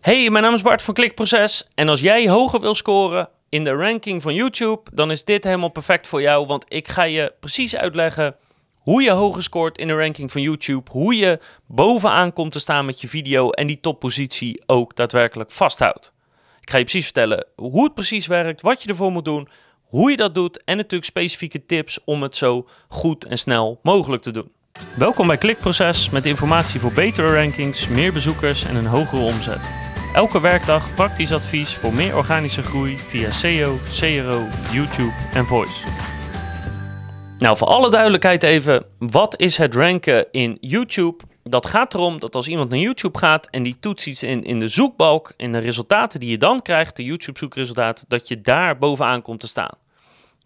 Hey, mijn naam is Bart van Klikproces en als jij hoger wil scoren in de ranking van YouTube, dan is dit helemaal perfect voor jou, want ik ga je precies uitleggen hoe je hoger scoort in de ranking van YouTube, hoe je bovenaan komt te staan met je video en die toppositie ook daadwerkelijk vasthoudt. Ik ga je precies vertellen hoe het precies werkt, wat je ervoor moet doen, hoe je dat doet en natuurlijk specifieke tips om het zo goed en snel mogelijk te doen. Welkom bij Klikproces met informatie voor betere rankings, meer bezoekers en een hogere omzet. Elke werkdag praktisch advies voor meer organische groei via SEO, CRO, YouTube en Voice. Nou, voor alle duidelijkheid even, wat is het ranken in YouTube? Dat gaat erom dat als iemand naar YouTube gaat en die toetst iets in, in de zoekbalk, in de resultaten die je dan krijgt, de YouTube zoekresultaten, dat je daar bovenaan komt te staan.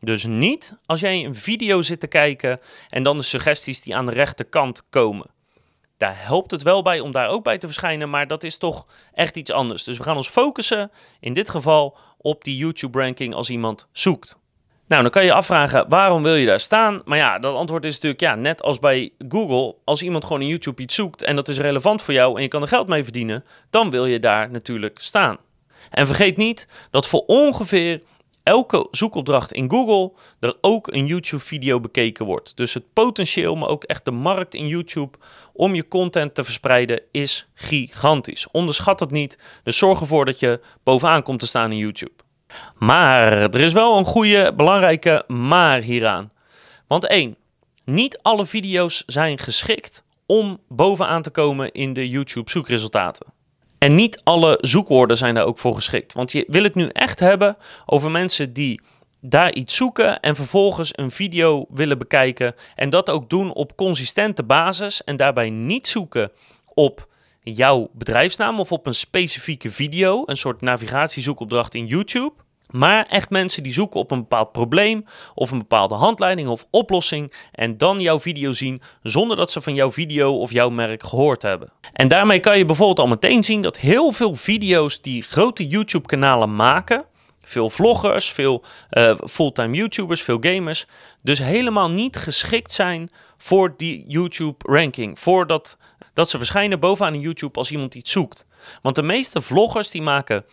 Dus niet als jij een video zit te kijken en dan de suggesties die aan de rechterkant komen. Daar helpt het wel bij om daar ook bij te verschijnen, maar dat is toch echt iets anders. Dus we gaan ons focussen in dit geval op die YouTube-ranking als iemand zoekt. Nou, dan kan je afvragen waarom wil je daar staan? Maar ja, dat antwoord is natuurlijk ja, net als bij Google. Als iemand gewoon in YouTube iets zoekt en dat is relevant voor jou en je kan er geld mee verdienen, dan wil je daar natuurlijk staan. En vergeet niet dat voor ongeveer elke zoekopdracht in Google er ook een YouTube-video bekeken wordt. Dus het potentieel, maar ook echt de markt in YouTube om je content te verspreiden is gigantisch. Onderschat het niet. Dus zorg ervoor dat je bovenaan komt te staan in YouTube. Maar er is wel een goede, belangrijke maar hieraan. Want één, niet alle video's zijn geschikt om bovenaan te komen in de YouTube zoekresultaten. En niet alle zoekwoorden zijn daar ook voor geschikt. Want je wil het nu echt hebben over mensen die daar iets zoeken en vervolgens een video willen bekijken. En dat ook doen op consistente basis. En daarbij niet zoeken op jouw bedrijfsnaam of op een specifieke video, een soort navigatiezoekopdracht in YouTube. Maar echt mensen die zoeken op een bepaald probleem of een bepaalde handleiding of oplossing en dan jouw video zien zonder dat ze van jouw video of jouw merk gehoord hebben. En daarmee kan je bijvoorbeeld al meteen zien dat heel veel video's die grote YouTube kanalen maken, veel vloggers, veel uh, fulltime YouTubers, veel gamers, dus helemaal niet geschikt zijn voor die YouTube ranking, voordat dat ze verschijnen bovenaan YouTube als iemand iets zoekt. Want de meeste vloggers die maken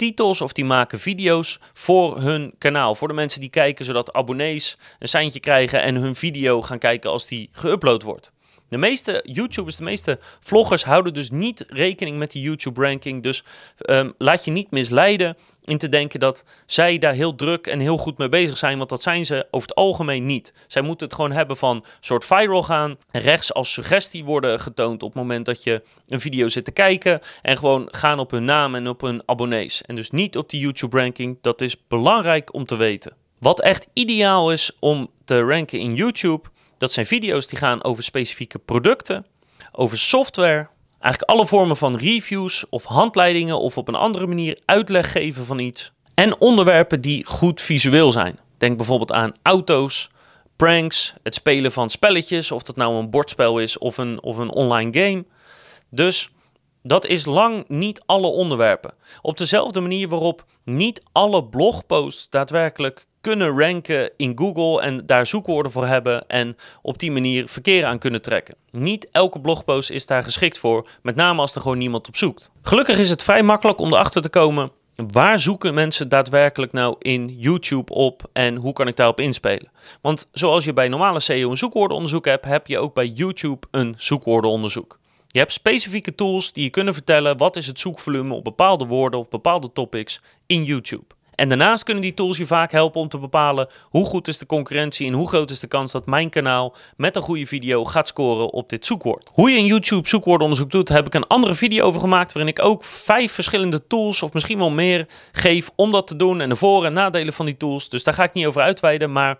titels of die maken video's voor hun kanaal. Voor de mensen die kijken, zodat abonnees een seintje krijgen en hun video gaan kijken als die geüpload wordt. De meeste YouTubers, de meeste vloggers houden dus niet rekening met die YouTube-ranking. Dus um, laat je niet misleiden in te denken dat zij daar heel druk en heel goed mee bezig zijn. Want dat zijn ze over het algemeen niet. Zij moeten het gewoon hebben van soort viral gaan. Rechts als suggestie worden getoond op het moment dat je een video zit te kijken. En gewoon gaan op hun naam en op hun abonnees. En dus niet op die YouTube-ranking. Dat is belangrijk om te weten. Wat echt ideaal is om te ranken in YouTube dat zijn video's die gaan over specifieke producten, over software, eigenlijk alle vormen van reviews of handleidingen of op een andere manier uitleg geven van iets. En onderwerpen die goed visueel zijn. Denk bijvoorbeeld aan auto's, pranks, het spelen van spelletjes, of dat nou een bordspel is of een, of een online game. Dus dat is lang niet alle onderwerpen. Op dezelfde manier waarop niet alle blogposts daadwerkelijk kunnen ranken in Google en daar zoekwoorden voor hebben en op die manier verkeer aan kunnen trekken. Niet elke blogpost is daar geschikt voor, met name als er gewoon niemand op zoekt. Gelukkig is het vrij makkelijk om erachter te komen waar zoeken mensen daadwerkelijk nou in YouTube op en hoe kan ik daarop inspelen? Want zoals je bij normale SEO een zoekwoordenonderzoek hebt, heb je ook bij YouTube een zoekwoordenonderzoek. Je hebt specifieke tools die je kunnen vertellen wat is het zoekvolume op bepaalde woorden of bepaalde topics in YouTube. En daarnaast kunnen die tools je vaak helpen om te bepalen hoe goed is de concurrentie en hoe groot is de kans dat mijn kanaal met een goede video gaat scoren op dit zoekwoord. Hoe je in YouTube zoekwoordenonderzoek doet, heb ik een andere video over gemaakt waarin ik ook vijf verschillende tools of misschien wel meer geef om dat te doen en de voor- en nadelen van die tools. Dus daar ga ik niet over uitweiden, maar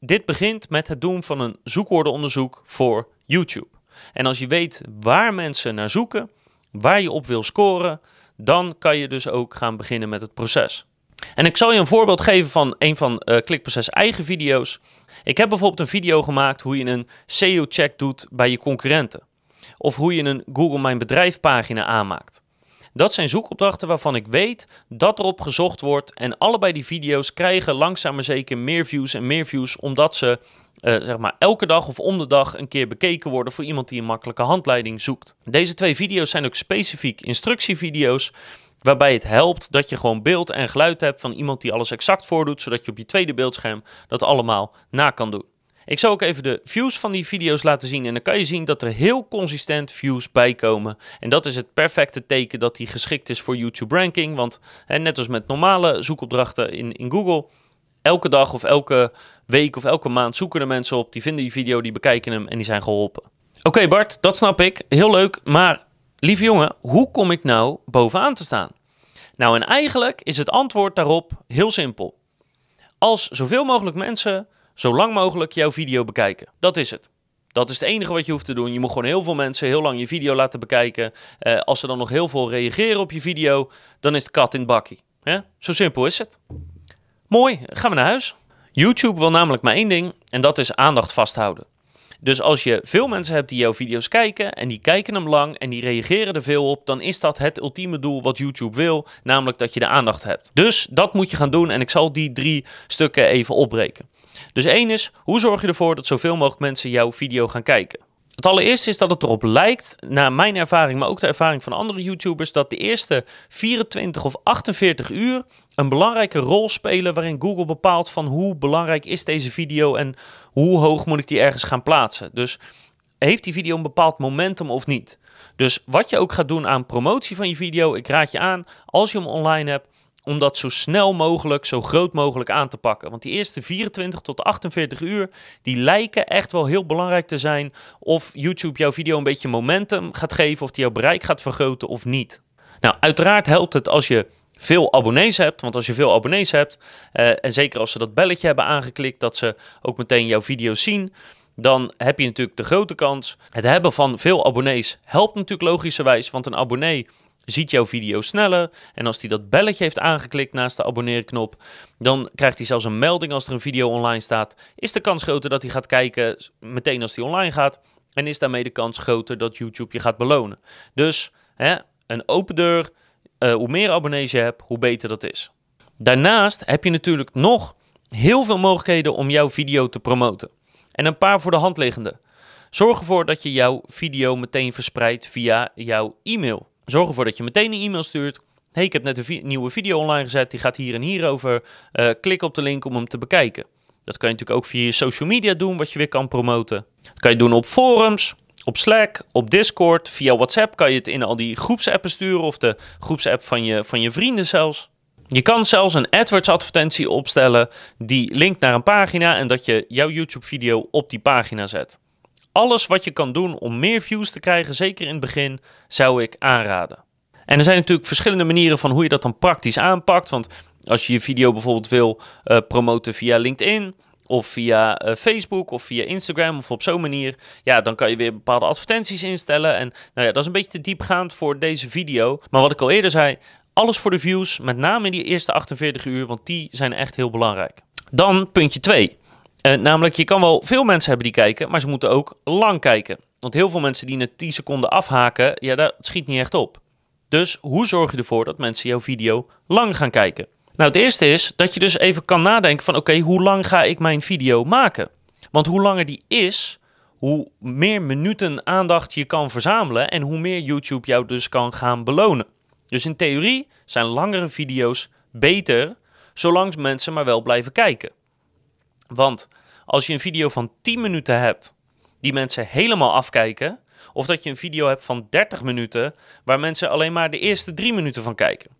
dit begint met het doen van een zoekwoordenonderzoek voor YouTube. En als je weet waar mensen naar zoeken, waar je op wil scoren, dan kan je dus ook gaan beginnen met het proces. En ik zal je een voorbeeld geven van een van uh, Klikproces eigen video's. Ik heb bijvoorbeeld een video gemaakt hoe je een SEO-check doet bij je concurrenten. Of hoe je een Google Mijn Bedrijf pagina aanmaakt. Dat zijn zoekopdrachten waarvan ik weet dat erop gezocht wordt. En allebei die video's krijgen langzaam maar zeker meer views en meer views, omdat ze uh, zeg maar elke dag of om de dag een keer bekeken worden voor iemand die een makkelijke handleiding zoekt. Deze twee video's zijn ook specifiek instructievideo's. Waarbij het helpt dat je gewoon beeld en geluid hebt van iemand die alles exact voordoet, zodat je op je tweede beeldscherm dat allemaal na kan doen. Ik zal ook even de views van die video's laten zien en dan kan je zien dat er heel consistent views bij komen. En dat is het perfecte teken dat die geschikt is voor YouTube ranking, want hè, net als met normale zoekopdrachten in, in Google, elke dag of elke week of elke maand zoeken er mensen op, die vinden die video, die bekijken hem en die zijn geholpen. Oké Bart, dat snap ik, heel leuk, maar lieve jongen, hoe kom ik nou bovenaan te staan? Nou, en eigenlijk is het antwoord daarop heel simpel. Als zoveel mogelijk mensen zo lang mogelijk jouw video bekijken. Dat is het. Dat is het enige wat je hoeft te doen. Je moet gewoon heel veel mensen heel lang je video laten bekijken. Uh, als ze dan nog heel veel reageren op je video, dan is het kat in het bakkie. Zo simpel is het. Mooi, gaan we naar huis. YouTube wil namelijk maar één ding en dat is aandacht vasthouden. Dus als je veel mensen hebt die jouw video's kijken en die kijken hem lang en die reageren er veel op, dan is dat het ultieme doel wat YouTube wil, namelijk dat je de aandacht hebt. Dus dat moet je gaan doen en ik zal die drie stukken even opbreken. Dus één is, hoe zorg je ervoor dat zoveel mogelijk mensen jouw video gaan kijken? Het allereerste is dat het erop lijkt, naar mijn ervaring, maar ook de ervaring van andere YouTubers, dat de eerste 24 of 48 uur een belangrijke rol spelen waarin Google bepaalt van hoe belangrijk is deze video en hoe hoog moet ik die ergens gaan plaatsen. Dus heeft die video een bepaald momentum of niet? Dus wat je ook gaat doen aan promotie van je video, ik raad je aan, als je hem online hebt, om dat zo snel mogelijk, zo groot mogelijk aan te pakken. Want die eerste 24 tot 48 uur, die lijken echt wel heel belangrijk te zijn of YouTube jouw video een beetje momentum gaat geven, of die jouw bereik gaat vergroten of niet. Nou, uiteraard helpt het als je veel abonnees hebt. Want als je veel abonnees hebt, uh, en zeker als ze dat belletje hebben aangeklikt, dat ze ook meteen jouw video's zien, dan heb je natuurlijk de grote kans. Het hebben van veel abonnees helpt natuurlijk logischerwijs, want een abonnee ziet jouw video sneller. En als hij dat belletje heeft aangeklikt naast de abonneerknop, dan krijgt hij zelfs een melding als er een video online staat. Is de kans groter dat hij gaat kijken meteen als hij online gaat. En is daarmee de kans groter dat YouTube je gaat belonen. Dus hè, een open deur, uh, hoe meer abonnees je hebt, hoe beter dat is. Daarnaast heb je natuurlijk nog heel veel mogelijkheden om jouw video te promoten. En een paar voor de hand liggende. Zorg ervoor dat je jouw video meteen verspreidt via jouw e-mail. Zorg ervoor dat je meteen een e-mail stuurt. Hey, ik heb net een nieuwe video online gezet, die gaat hier en hier over. Uh, klik op de link om hem te bekijken. Dat kan je natuurlijk ook via je social media doen, wat je weer kan promoten. Dat kan je doen op forums, op Slack, op Discord, via WhatsApp kan je het in al die groepsappen sturen of de groepsapp van je, van je vrienden zelfs. Je kan zelfs een AdWords advertentie opstellen die linkt naar een pagina en dat je jouw YouTube video op die pagina zet. Alles wat je kan doen om meer views te krijgen, zeker in het begin, zou ik aanraden. En er zijn natuurlijk verschillende manieren van hoe je dat dan praktisch aanpakt. Want als je je video bijvoorbeeld wil uh, promoten via LinkedIn, of via uh, Facebook of via Instagram of op zo'n manier, ja, dan kan je weer bepaalde advertenties instellen. En nou ja, dat is een beetje te diepgaand voor deze video. Maar wat ik al eerder zei, alles voor de views, met name in die eerste 48 uur, want die zijn echt heel belangrijk. Dan puntje 2. Eh, namelijk, je kan wel veel mensen hebben die kijken, maar ze moeten ook lang kijken. Want heel veel mensen die na 10 seconden afhaken, ja, dat schiet niet echt op. Dus hoe zorg je ervoor dat mensen jouw video lang gaan kijken? Nou, het eerste is dat je dus even kan nadenken van oké, hoe lang ga ik mijn video maken? Want hoe langer die is, hoe meer minuten aandacht je kan verzamelen en hoe meer YouTube jou dus kan gaan belonen. Dus in theorie zijn langere video's beter, zolang mensen maar wel blijven kijken. Want als je een video van 10 minuten hebt die mensen helemaal afkijken, of dat je een video hebt van 30 minuten waar mensen alleen maar de eerste 3 minuten van kijken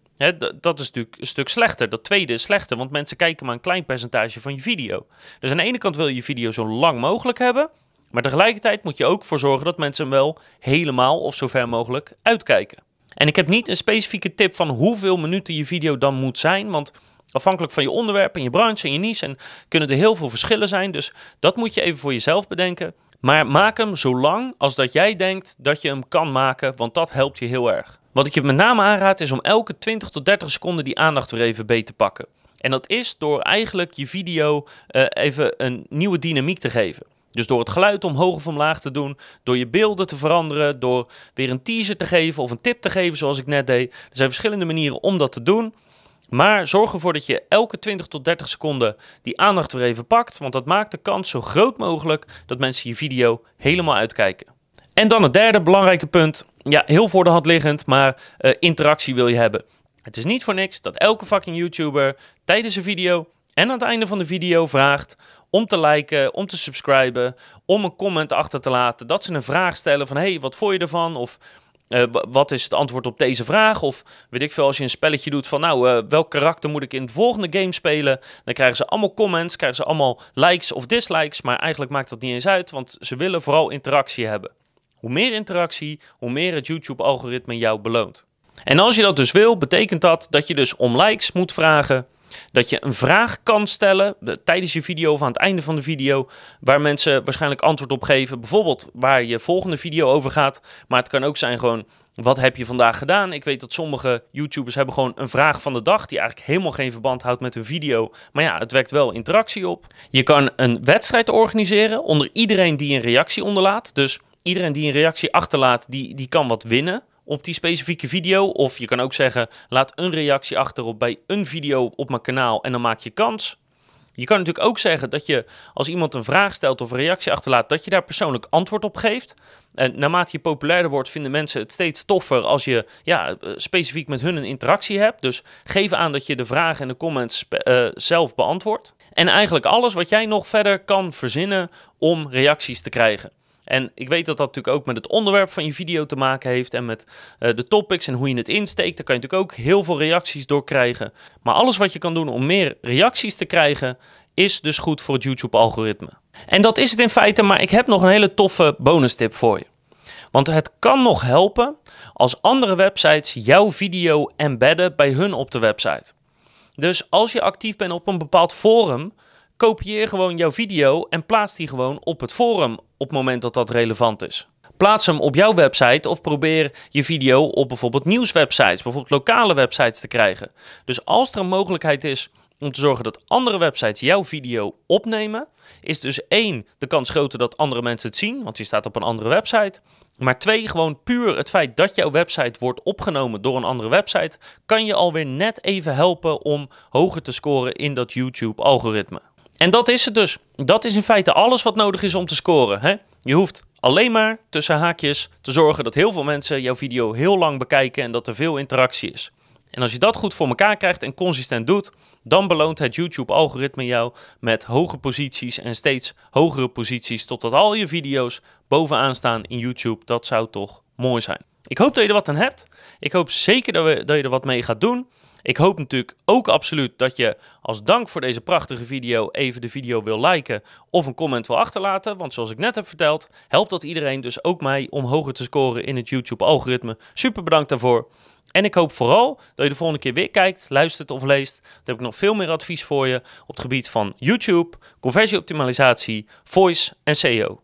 dat is natuurlijk een stuk slechter. Dat tweede is slechter, want mensen kijken maar een klein percentage van je video. Dus aan de ene kant wil je je video zo lang mogelijk hebben, maar tegelijkertijd moet je ook voor zorgen dat mensen hem wel helemaal of zo ver mogelijk uitkijken. En ik heb niet een specifieke tip van hoeveel minuten je video dan moet zijn, want afhankelijk van je onderwerp en je branche en je niche en kunnen er heel veel verschillen zijn. Dus dat moet je even voor jezelf bedenken. Maar maak hem zo lang als dat jij denkt dat je hem kan maken, want dat helpt je heel erg. Wat ik je met name aanraad is om elke 20 tot 30 seconden die aandacht weer even beet te pakken. En dat is door eigenlijk je video uh, even een nieuwe dynamiek te geven. Dus door het geluid omhoog of omlaag te doen, door je beelden te veranderen, door weer een teaser te geven of een tip te geven zoals ik net deed. Er zijn verschillende manieren om dat te doen. Maar zorg ervoor dat je elke 20 tot 30 seconden die aandacht weer even pakt, want dat maakt de kans zo groot mogelijk dat mensen je video helemaal uitkijken. En dan het derde belangrijke punt. Ja, heel voor de hand liggend, maar uh, interactie wil je hebben. Het is niet voor niks dat elke fucking YouTuber tijdens een video en aan het einde van de video vraagt om te liken, om te subscriben, om een comment achter te laten. Dat ze een vraag stellen van, hey, wat vond je ervan? Of uh, wat is het antwoord op deze vraag? Of weet ik veel, als je een spelletje doet van, nou, uh, welk karakter moet ik in de volgende game spelen? Dan krijgen ze allemaal comments, krijgen ze allemaal likes of dislikes. Maar eigenlijk maakt dat niet eens uit, want ze willen vooral interactie hebben. Hoe meer interactie, hoe meer het YouTube-algoritme jou beloont. En als je dat dus wil, betekent dat dat je dus om likes moet vragen. Dat je een vraag kan stellen tijdens je video of aan het einde van de video, waar mensen waarschijnlijk antwoord op geven. Bijvoorbeeld waar je volgende video over gaat. Maar het kan ook zijn gewoon, wat heb je vandaag gedaan? Ik weet dat sommige YouTubers hebben gewoon een vraag van de dag die eigenlijk helemaal geen verband houdt met een video. Maar ja, het wekt wel interactie op. Je kan een wedstrijd organiseren onder iedereen die een reactie onderlaat. Dus iedereen die een reactie achterlaat, die, die kan wat winnen op die specifieke video. Of je kan ook zeggen, laat een reactie achter op bij een video op mijn kanaal en dan maak je kans. Je kan natuurlijk ook zeggen dat je als iemand een vraag stelt of een reactie achterlaat, dat je daar persoonlijk antwoord op geeft. En naarmate je populairder wordt, vinden mensen het steeds toffer als je ja, specifiek met hun een interactie hebt. Dus geef aan dat je de vragen en de comments uh, zelf beantwoordt. En eigenlijk alles wat jij nog verder kan verzinnen om reacties te krijgen. En ik weet dat dat natuurlijk ook met het onderwerp van je video te maken heeft en met uh, de topics en hoe je het insteekt. Daar kan je natuurlijk ook heel veel reacties door krijgen. Maar alles wat je kan doen om meer reacties te krijgen, is dus goed voor het YouTube-algoritme. En dat is het in feite, maar ik heb nog een hele toffe bonus tip voor je. Want het kan nog helpen als andere websites jouw video embedden bij hun op de website. Dus als je actief bent op een bepaald forum, kopieer gewoon jouw video en plaats die gewoon op het forum op het moment dat dat relevant is. Plaats hem op jouw website of probeer je video op bijvoorbeeld nieuwswebsites, bijvoorbeeld lokale websites te krijgen. Dus als er een mogelijkheid is om te zorgen dat andere websites jouw video opnemen, is dus één, de kans groter dat andere mensen het zien, want je staat op een andere website. Maar twee, gewoon puur het feit dat jouw website wordt opgenomen door een andere website, kan je alweer net even helpen om hoger te scoren in dat YouTube-algoritme. En dat is het dus. Dat is in feite alles wat nodig is om te scoren. Hè? Je hoeft alleen maar tussen haakjes te zorgen dat heel veel mensen jouw video heel lang bekijken en dat er veel interactie is. En als je dat goed voor elkaar krijgt en consistent doet, dan beloont het YouTube-algoritme jou met hoge posities en steeds hogere posities, totdat al je video's bovenaan staan in YouTube. Dat zou toch mooi zijn. Ik hoop dat je er wat aan hebt. Ik hoop zeker dat, we, dat je er wat mee gaat doen. Ik hoop natuurlijk ook absoluut dat je als dank voor deze prachtige video even de video wil liken of een comment wil achterlaten. Want zoals ik net heb verteld, helpt dat iedereen dus ook mij om hoger te scoren in het YouTube-algoritme. Super bedankt daarvoor. En ik hoop vooral dat je de volgende keer weer kijkt, luistert of leest. Dan heb ik nog veel meer advies voor je op het gebied van YouTube, conversieoptimalisatie, voice en SEO.